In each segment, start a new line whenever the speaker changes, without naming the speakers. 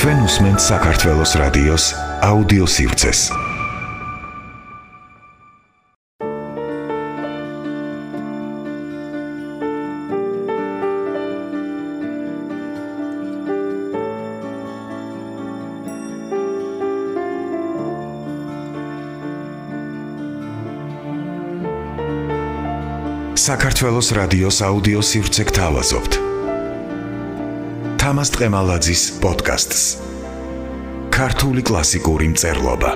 თქვენ უსმენთ საქართველოს რადიოს აუდიო სივრცეს. საქართველოს რადიოს აუდიო სივრცე გთავაზობთ. თამას ტყემალაძის პოდკასტს. ქართული კლასიკური მწერლობა.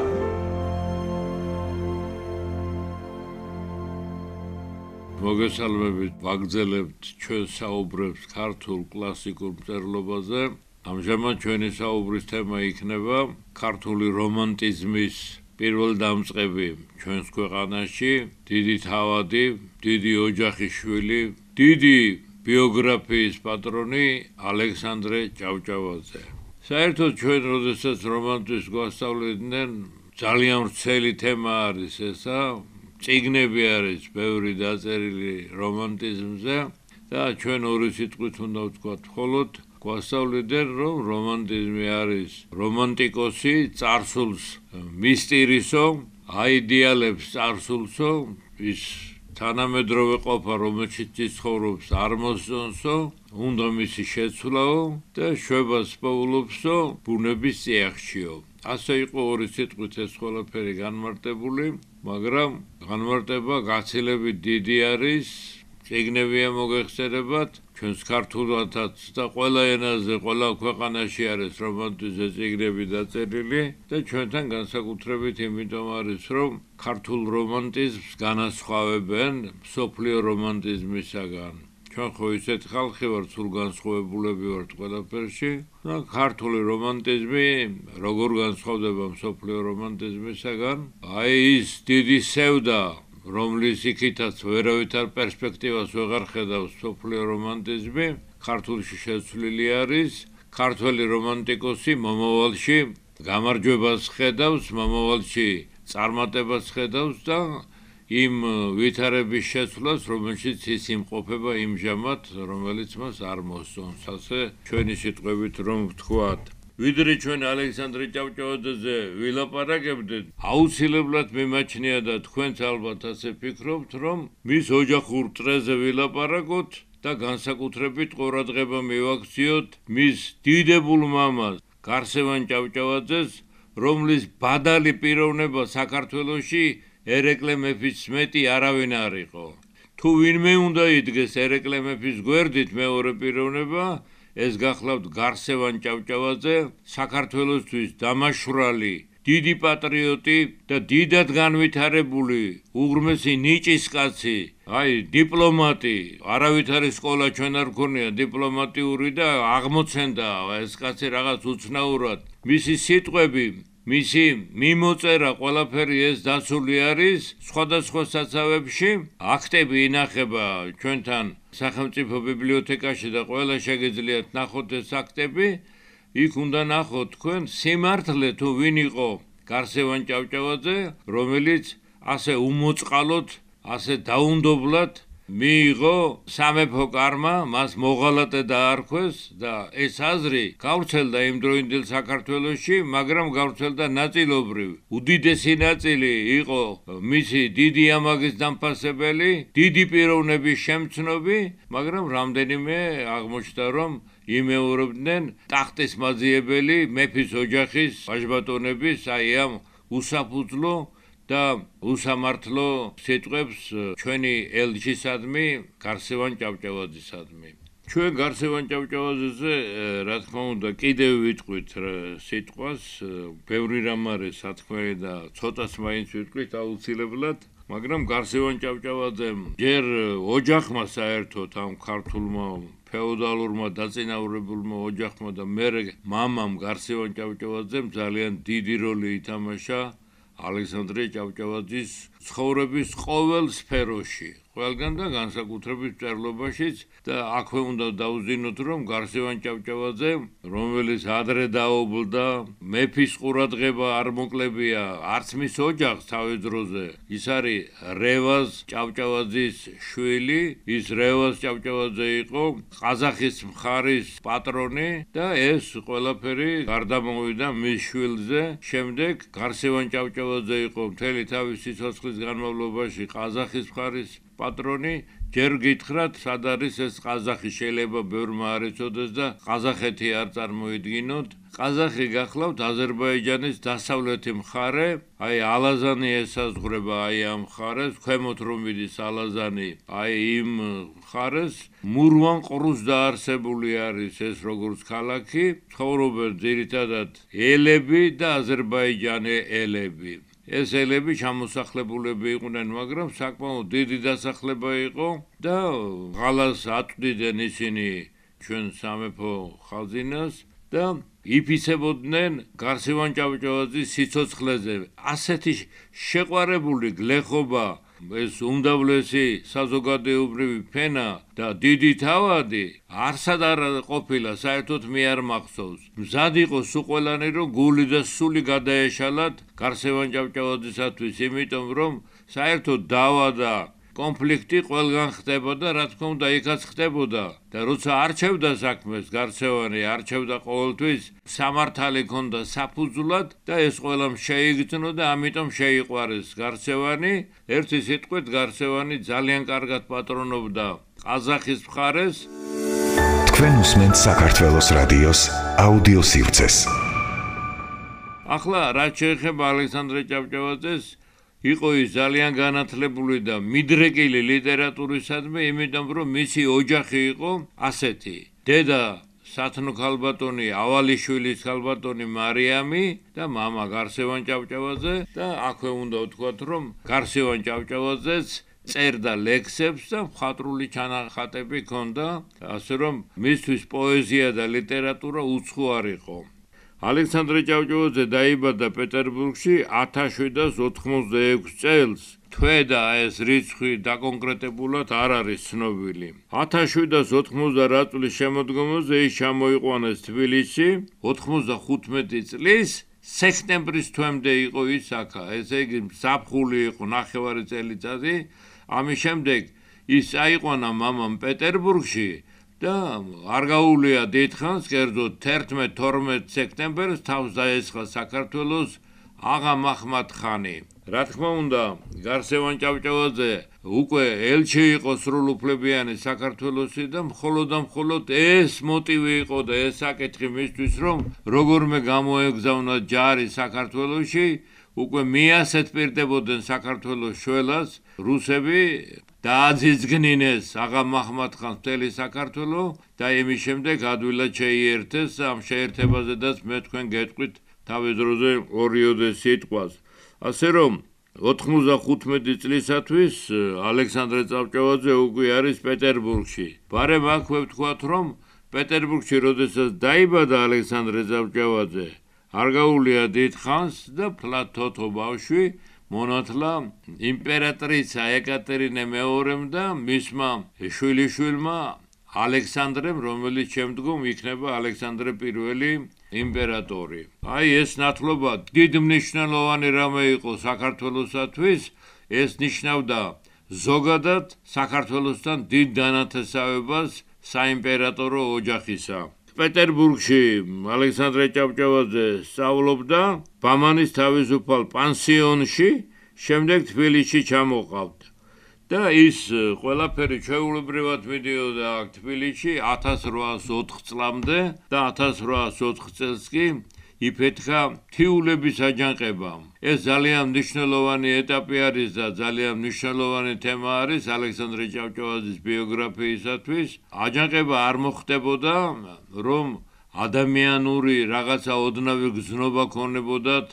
მოგესალმებით, ვაგზელებთ ჩვენ საუბრებს ქართულ კლასიკურ მწერლობაზე. ამჟამად ჩვენი საუბრის თემა იქნება ქართული რომანტიზმის პირველ დამწყები ჩვენს ქვეყანაში, დიდი თავადი, დიდი ოჯახის შვილი, დიდი ბიოგრაფიის პატრონი ალექსანდრე ჭავჭავაძე. საერთოდ ჩვენ როდესაც რომანტის გვასწავლიდნენ, ძალიან ვრცელი თემა არის ესა. წიგნები არის ბევრი დაწერილი რომანტიზმზე და ჩვენ ორი სიტყვით უნდა ვთქვათ მხოლოდ გვასწავლიდნენ, რომ რომანტიზმი არის რომანტიკოსი, царსულს მისტირისო, აიდეალებს царსულსო, ის თანამედროვე ყოფა, რომელშიც ცხოვრობს, არ მოსწონსო, უნდა მისი შეცვლაო და შვებას პოულობსო, ბუნების წიაღშიო. ასე იყო ორი სიტყვით ეს ყველაფერი განმარტებული, მაგრამ განმარტება გაცილებით დიდი არის, ციგნებია მოგეხსენებათ ჩვენს ქართულათაც და ყველა ენაზე ყველა ქვეყანაში არის რომანტიზმის ციგნები დაწერილი და ჩვენთან განსაკუთრებით იმიტომ არის რომ ქართულ რომანტიზმს განასხვავებენ სოფლიო რომანტიზმისაგან. ჩვენ ხო ისეთ ხალხი ვართ სულ განსხვავებულები ვართ ყველაფერში. და ქართული რომანტიზმი როგორ განსხვავდება სოფლიო რომანტიზმისაგან? აი ის დიდი სევდა რომლის იქითაც ვერავითარ პერსპექტივას ვეღარ ხედავს სოფლიო რომანტიზმი, ქართულში შეცვლილი არის, ქართველი რომანტიკოსი მომავალში გამარჯვებას ხედავს, მომავალში წარმატებას ხედავს და იმ ვითარების შეცვლას, რომელშიც ის იმყოფება იმჟამად, რომელიც მას არ მოსწონს. ასე ჩვენი სიტყვებით რომ ვთქვათ, ვიდრე ჩვენ ალექსანდრე ჭავჭავაძეზე ვილაპარაკებდით, აუცილებლად მიმაჩნია და თქვენც ალბათ ასე ფიქრობთ, რომ მის ოჯახურ წრეზე ვილაპარაკოთ და განსაკუთრებით ყურადღება მივაქციოთ მის დიდებულ მამას, გარსევან ჭავჭავაძეს, რომლის ბადალი პიროვნება საქართველოში ერეკლე მეფის მეტი არავინ არ იყო. თუ ვინმე უნდა იდგეს ერეკლე მეფის გვერდით მეორე პიროვნება, ეს გახლავთ გარსევან ჭავჭავაძე, საქართველოსთვის დამაშვრალი, დიდი პატრიოტი და დიდად განვითარებული უღრმესი ნიჭის კაცი, აი დიპლომატი, არავითარი სკოლა ჩვენ არ გქონია დიპლომატიური და აღმოცენდა. ეს კაცი რაღაც უცნაურად. მისი სიტყვები მისი მიმოწერა ყველაფერი ეს დაცული არის. სხვადასხვა საცავებში აქტები ინახება ჩვენთან სახელმწიფო ბიბლიოთეკაში და ყველა შეგეძლიათ ნახოთ ეს აქტები. იქ უნდა ნახოთ თქვენ სიმართლე თუ ვინ იყო გარსევან ჭავჭავაძე რომელიც ასე უმოწყალოდ ასე დაუნდობლად მიიღო სამეფო კარმა, მას მოღალატე დაარქვეს და ეს აზრი გავრცელდა იმ დროინდელ საქართველოში, მაგრამ გავრცელდა ნაწილობრივ. უდიდესი ნაწილი იყო მისი დიდი ამაგის დამფასებელი, დიდი პიროვნების შემცნობი, მაგრამ რამდენიმე აღმოჩნდა, რომ იმეორებდნენ ტახტის მაძიებელი მეფის ოჯახის ვაჟბატონების აი ამ უსაფუძვლო და უსამართლო სიტყვებს ჩვენი ელჩისადმი გარსევან ჭავჭავაძისადმი ჩვენ გარსევან ჭავჭავაძეზე რა თქმა უნდა კიდევ ვიტყვით სიტყვას ბევრი რამ არის სათქმელი და ცოტას მაინც ვიტყვით აუცილებლად მაგრამ გარსევან ჭავჭავაძემ ჯერ ოჯახმა საერთოდ ამ ქართულმა ფეოდალურმა დაწინაურებულმა ოჯახმა და მერე მამამ გარსევან ჭავჭავაძემ ძალიან დიდი როლი ითამაშა. ალექსანდრე ჭავჭავაძის ცხოვრების ყოველ სფეროში. ყველგან და განსაკუთრებით წერლობაშიც და აქვე უნდა დაუძინოთ რომ გარსევან ჭავჭავაძე რომელიც ადრე დაობლდა მეფის ყურადღება არ მოკლებია არც მის ოჯახს თავის დროზე. ის არის რევაზ ჭავჭავაძის შვილი. ის რევაზ ჭავჭავაძე იყო ყაზახის მხარის პატრონი და ეს ყველაფერი გარდამოვიდა მის შვილზე. შემდეგ გარსევან ჭავჭავაძე იყო მთელი თავისი სიცოცხლის განმავლობაში ყაზახის მხარის პატრონი ჯერ გითხრათ სად არის ეს ყაზახი? შეიძლება ბევრმა არ იცოდეს და ყაზახეთი არ წარმოიდგინოთ. ყაზახი გახლავთ აზერბაიჯანის დასავლეთი მხარე. აი ალაზანი ესაზღვრება აი ამ მხარეს. ქვემოთ რომ მიდის ალაზანი აი იმ მხარეს. მურვან ყრუს დაარსებული არის ეს როგორც ქალაქი. ცხოვრობენ ძირითადად ელები და აზერბაიჯანი ელები ეს ელები ჩამოსახლებულები იყვნენ, მაგრამ საკმაოდ დიდი დასახლება იყო და ღალას ატვდიდნენ ისინი ჩვენ სამეფო ხალხინას და იფიცებოდნენ გარსევან ჭავჭავაძის სიცოცხლეზე. ასეთი შეყვარებული გლეხობა ეს უმდავლესი საზოგადოებრივი ფენა და დიდი თავადი არსად არ ყოფილა საერთოდ მე არ მახსოვს. მზად იყო სულ ყველანი რომ გული და სული გადაეშალათ გარსევან ჭავჭავაძისათვის იმიტომ რომ საერთოდ დავა და კონფლიქტი ყველგან ხდებოდა, რა თქმა უნდა, იქაც ხდებოდა და როცა არჩევდა საქმეს გარცევანი, არჩევდა ყოველთვის სამართალი ქონდა საფუძვლად და ეს ყველამ შეიგრძნო და ამიტომ შეიყვარეს გარცევანი. ერთი სიტყვით გარცევანი ძალიან კარგად პატრონობდა ყაზახის მხარეს.
თქვენ უსმენთ საქართველოს რადიოს აუდიო სივრცეს.
ახლა რა შეიძლება ალექსანდრე ჭავჭავაძეს იყო ის ძალიან განათლებული და მიდრეკილი ლიტერატურისადმი, იმიტომ რომ მისი ოჯახი იყო ასეთი. დედა სათნო ქალბატონი ავალიშვილის ქალბატონი მარიამი და мама გარსევან ჭავჭავაძე და აქვე უნდა ვთქვათ რომ გარსევან ჭავჭავაძეც წერდა ლექსებს და მხატვრული ჩანახატები ჰქონდა, ასე რომ მისთვის პოეზია და ლიტერატურა უცხო არ იყო. ალექსანდრე ჭავჭავაძე დაიბადა პეტერბურგში 1786 წელს. თვე და ეს რიცხვი დაკონკრეტებულად არ არის ცნობილი. 1790 წლის შემოდგომაზე ის ჩამოიყვანეს თბილისში 95 წლის სექტემბრის თვემდე იყო ის აქა. ესე იგი საფხული იყო ნახევარი წელიწადი. ამის შემდეგ ის აიყვანა მამამ პეტერბურგში და არ გაუულია დიდხანს, კერძოდ 11-12 სექტემბერს თავს დაესხა საქართველოს აღა მაჰმად ხანი. რა თქმა უნდა, გარსევან ჭავჭავაძე უკვე ელჩი იყო სრულუფლებიანი საქართველოსი და მხოლოდ და მხოლოდ ეს მოტივი იყო და ეს საკითხი მისთვის, რომ როგორმე გამოეგზავნა ჯარი საქართველოსში, უკვე მიასეთ პირდებოდნენ საქართველოს შველას რუსები დააძიძგნინეს აღა მაჰმად ხანს მთელი საქართველო და იმის შემდეგ ადვილად შეიერთეს ამ შეერთებაზედაც მე თქვენ გეტყვით თავის დროზე ორიოდე სიტყვას ასე რომ 95 წლისათვის ალექსანდრე წავჭავაძე უკვე არის პეტერბურგში. ბარემ აქვე ვთქვათ, რომ პეტერბურგში როდესაც დაიბადა ალექსანდრე წავჭავაძე, არ გაუულია დიდხანს და ფლათოთო ბავშვი მონათლა იმპერატრიცა ეკატერინე მეორემ და მისმა შვილიშვილმა ალექსანდრემ, რომელიც შემდგომ იქნება ალექსანდრე პირველი იმპერატორი. აი ეს ნათლობა დიდ მნიშვნელოვანი რამე იყო საქართველოსათვის, ეს ნიშნავდა ზოგადად საქართველოსთან დიდ დანათესავებას საიმპერატორო ოჯახისა. პეტერბურგში ალექსანდრე ჭავჭავაძე სწავლობდა ბამანის თავისუფალ პანსიონში, შემდეგ თბილისში ჩამოყავდა. და ის ყველაფერი ჩვეულებრივად მიდიოდა თბილისში 1804 წლამდე და 1804 წელს კი იფეთქა თიულების აჯანყებამ. ეს ძალიან მნიშვნელოვანი ეტაპი არის და ძალიან მნიშვნელოვანი თემა არის ალექსანდრე ჭავჭავაძის ბიოგრაფიისათვის. აჯანყება არ მოხდებოდა, რომ ადამიანური რაღაცა ოდნავი გზნობა ქონებოდათ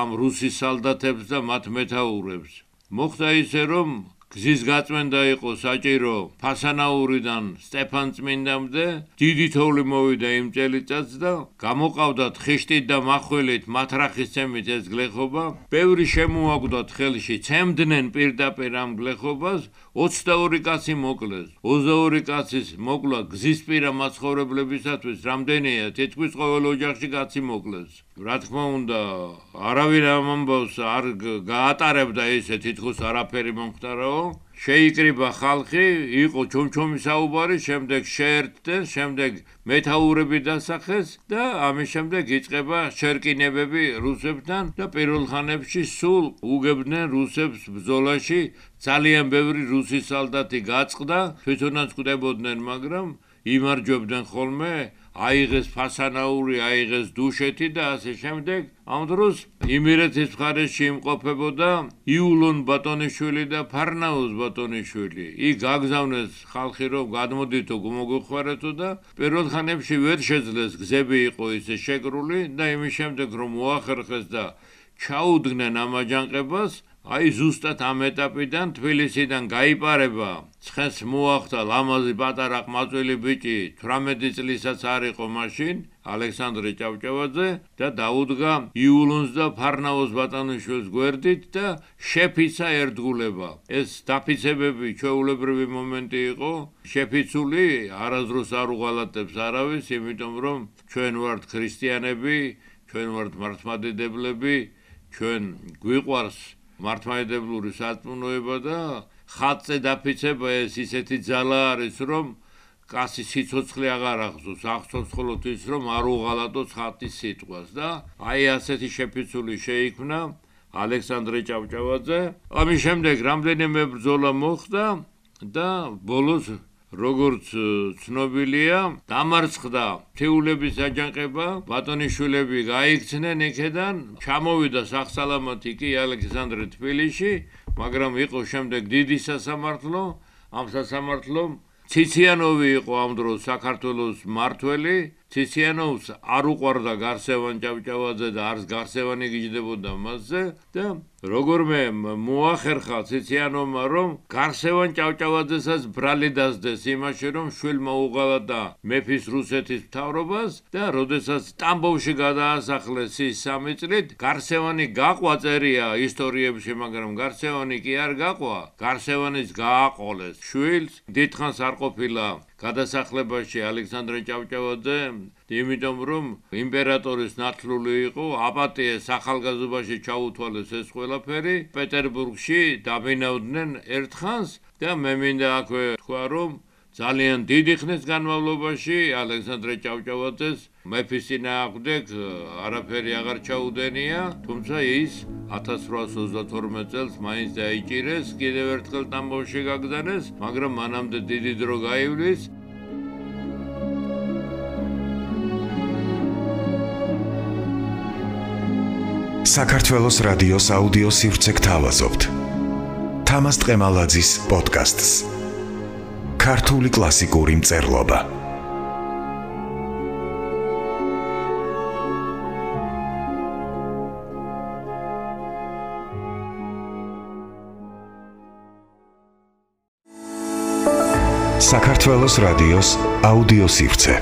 ამ რუსის სალდათებს და მათ მეთაურებს. მოხდა ისე, რომ გზის გაწმენდა იყო საჭირო ფასანაურიდან სტეფანწმინდამდე დიდი თოვლი მოვიდა იმ წელიწადს და გამოყავდათ ხიშტით და מחველით მათრახის ცემით ეს გლეხობა. ბევრი შემოაგდათ ხელში ცემდნენ პირდაპირ ამ გლეხობას. 22 კაცი მოკლეს. 22 კაცის მოკლა გზისპირა მაცხოვრებლებისათვის რამდენია? თითქმის ყოველ ოჯახში კაცი მოკლეს რა თქმა უნდა არავინ ამ ამბავს არ გაატარებდა ესე თითქოს არაფერი მომხდარაო შეიკრიბა ხალხი იყო ჩომჩომი საუბარი შემდეგ შეერთდნენ შემდეგ მეტაურები დასახეს და ამის შემდეგ იწყება შერკინებები რუსებთან და პირველ ხანებში სულ უგებდნენ რუსებს ბრძოლაში. ძალიან ბევრი რუსი სალდათი გაწყდა თვითონაც ხვდებოდნენ მაგრამ იმარჯვებდნენ ხოლმე აიღეს ფასანაური, აიღეს დუშეთი და ასე შემდეგ. ამ დროს იმერეთის მხარეში იმყოფებოდა იულონ ბატონიშვილი და ფარნაუს ბატონიშვილი. იქ გაგზავნეს ხალხი რომ გადმოდითო გმოგხვარეთო და პირველ ხანებში ვერ შეძლეს გზები იყო ისე შეკრული და იმის შემდეგ რომ მოახერხეს და ჩაუდგნენ ამ აჯანყებას, აი ზუსტად ამ ეტაპიდან თბილისიდან გაიპარება. ცხენს მოახდა ლამაზი პატარა ყმაწვილი ბიჭი. 18 წლისაც არ იყო მაშინ ალექსანდრე ჭავჭავაძე და დაუდგა იულონს და ფარნაოს ბატონიშვილს გვერდით და შეფიცა ერთგულება. ეს დაფიცებები ჩვეულებრივი მომენტი იყო. შეფიცული არაზრუს არ უღალატებს არავის იმიტომ რომ ჩვენ ვართ ქრისტიანები ჩვენ ვართ მართლმადიდებლები ჩვენ გვიყვარს მართლმადიდებლური საწმუნოება და ხატზე დაფიცება ეს ისეთი ძალა არის რომ კასი სიцоცხლე აღარ ახსოვს ახსოვს ის რომ არ უღალატოს ხატის სიტყვას და აი ასეთი შეფიცული შეიქმნა ალექსანდრე ჭავჭავაძე. ამის შემდეგ რამდენიმე ბრძოლა მოხდა და ბოლოს როგორც ცნობილია, დამარცხდა თეულების აჯანყება, ბატონიშვილები გაიქცნენ იქედან, ჩამოვიდა სახსალამათი კი ალექსანდრე თბილისში, მაგრამ იყო შემდეგ დიდი სასამართლო, ამ სასამართლომ ციციანოვი იყო ამ დროს საქართველოს მართველი, ციციანოვს არ უყარდა გარსევან ჭავჭავაძე და არც გარსევანი გიждდებოდა მასზე და როგორმე მოახერხა ციციანოვმა რომ გარსევან ჭავჭავაძესაც ბრალი დასდეს იმაში რომ შვილმა უღალა და მეფის რუსეთის მთავრობას და როდესაც სტამბოვში გადაასახლეს ის სამი წლით გარსევანი გაყვა წერია ისტორიებში მაგრამ გარსევანი კი არ გაყვა გარსევანის გააყოლეს შვილს დიდხანს არ ყოფილა გადასახლებაში ალექსანდრე ჭავჭავაძე, იმიტომ რომ იმპერატორის ნათლული იყო, აპატიეს ახალგაზრდობაში ჩაუთვალეს ეს ყველაფერი, პეტერბურგში დაბინავდნენ ერთხანს და მე მინდა აქვე თქვა რომ ძალიან დიდი ხნის განმავლობაში ალექსანდრე ჭავჭავაძეს მეფის წინააღმდეგ არაფერი აღარ ჩაუდენია, თუმცა ის 1832 წელს მაინც დაიჭირეს, კიდევ ერთხელ ტამბოვში გაგზავნეს, მაგრამ მანამდე დიდი დრო გაივლის.
საქართველოს რადიოს აუდიო სივრცე გთავაზობთ. თამას ტყემალაძის პოდკასტს. ქართული კლასიკური მწერლობა. საქართველოს რადიოს აუდიო სივრცე.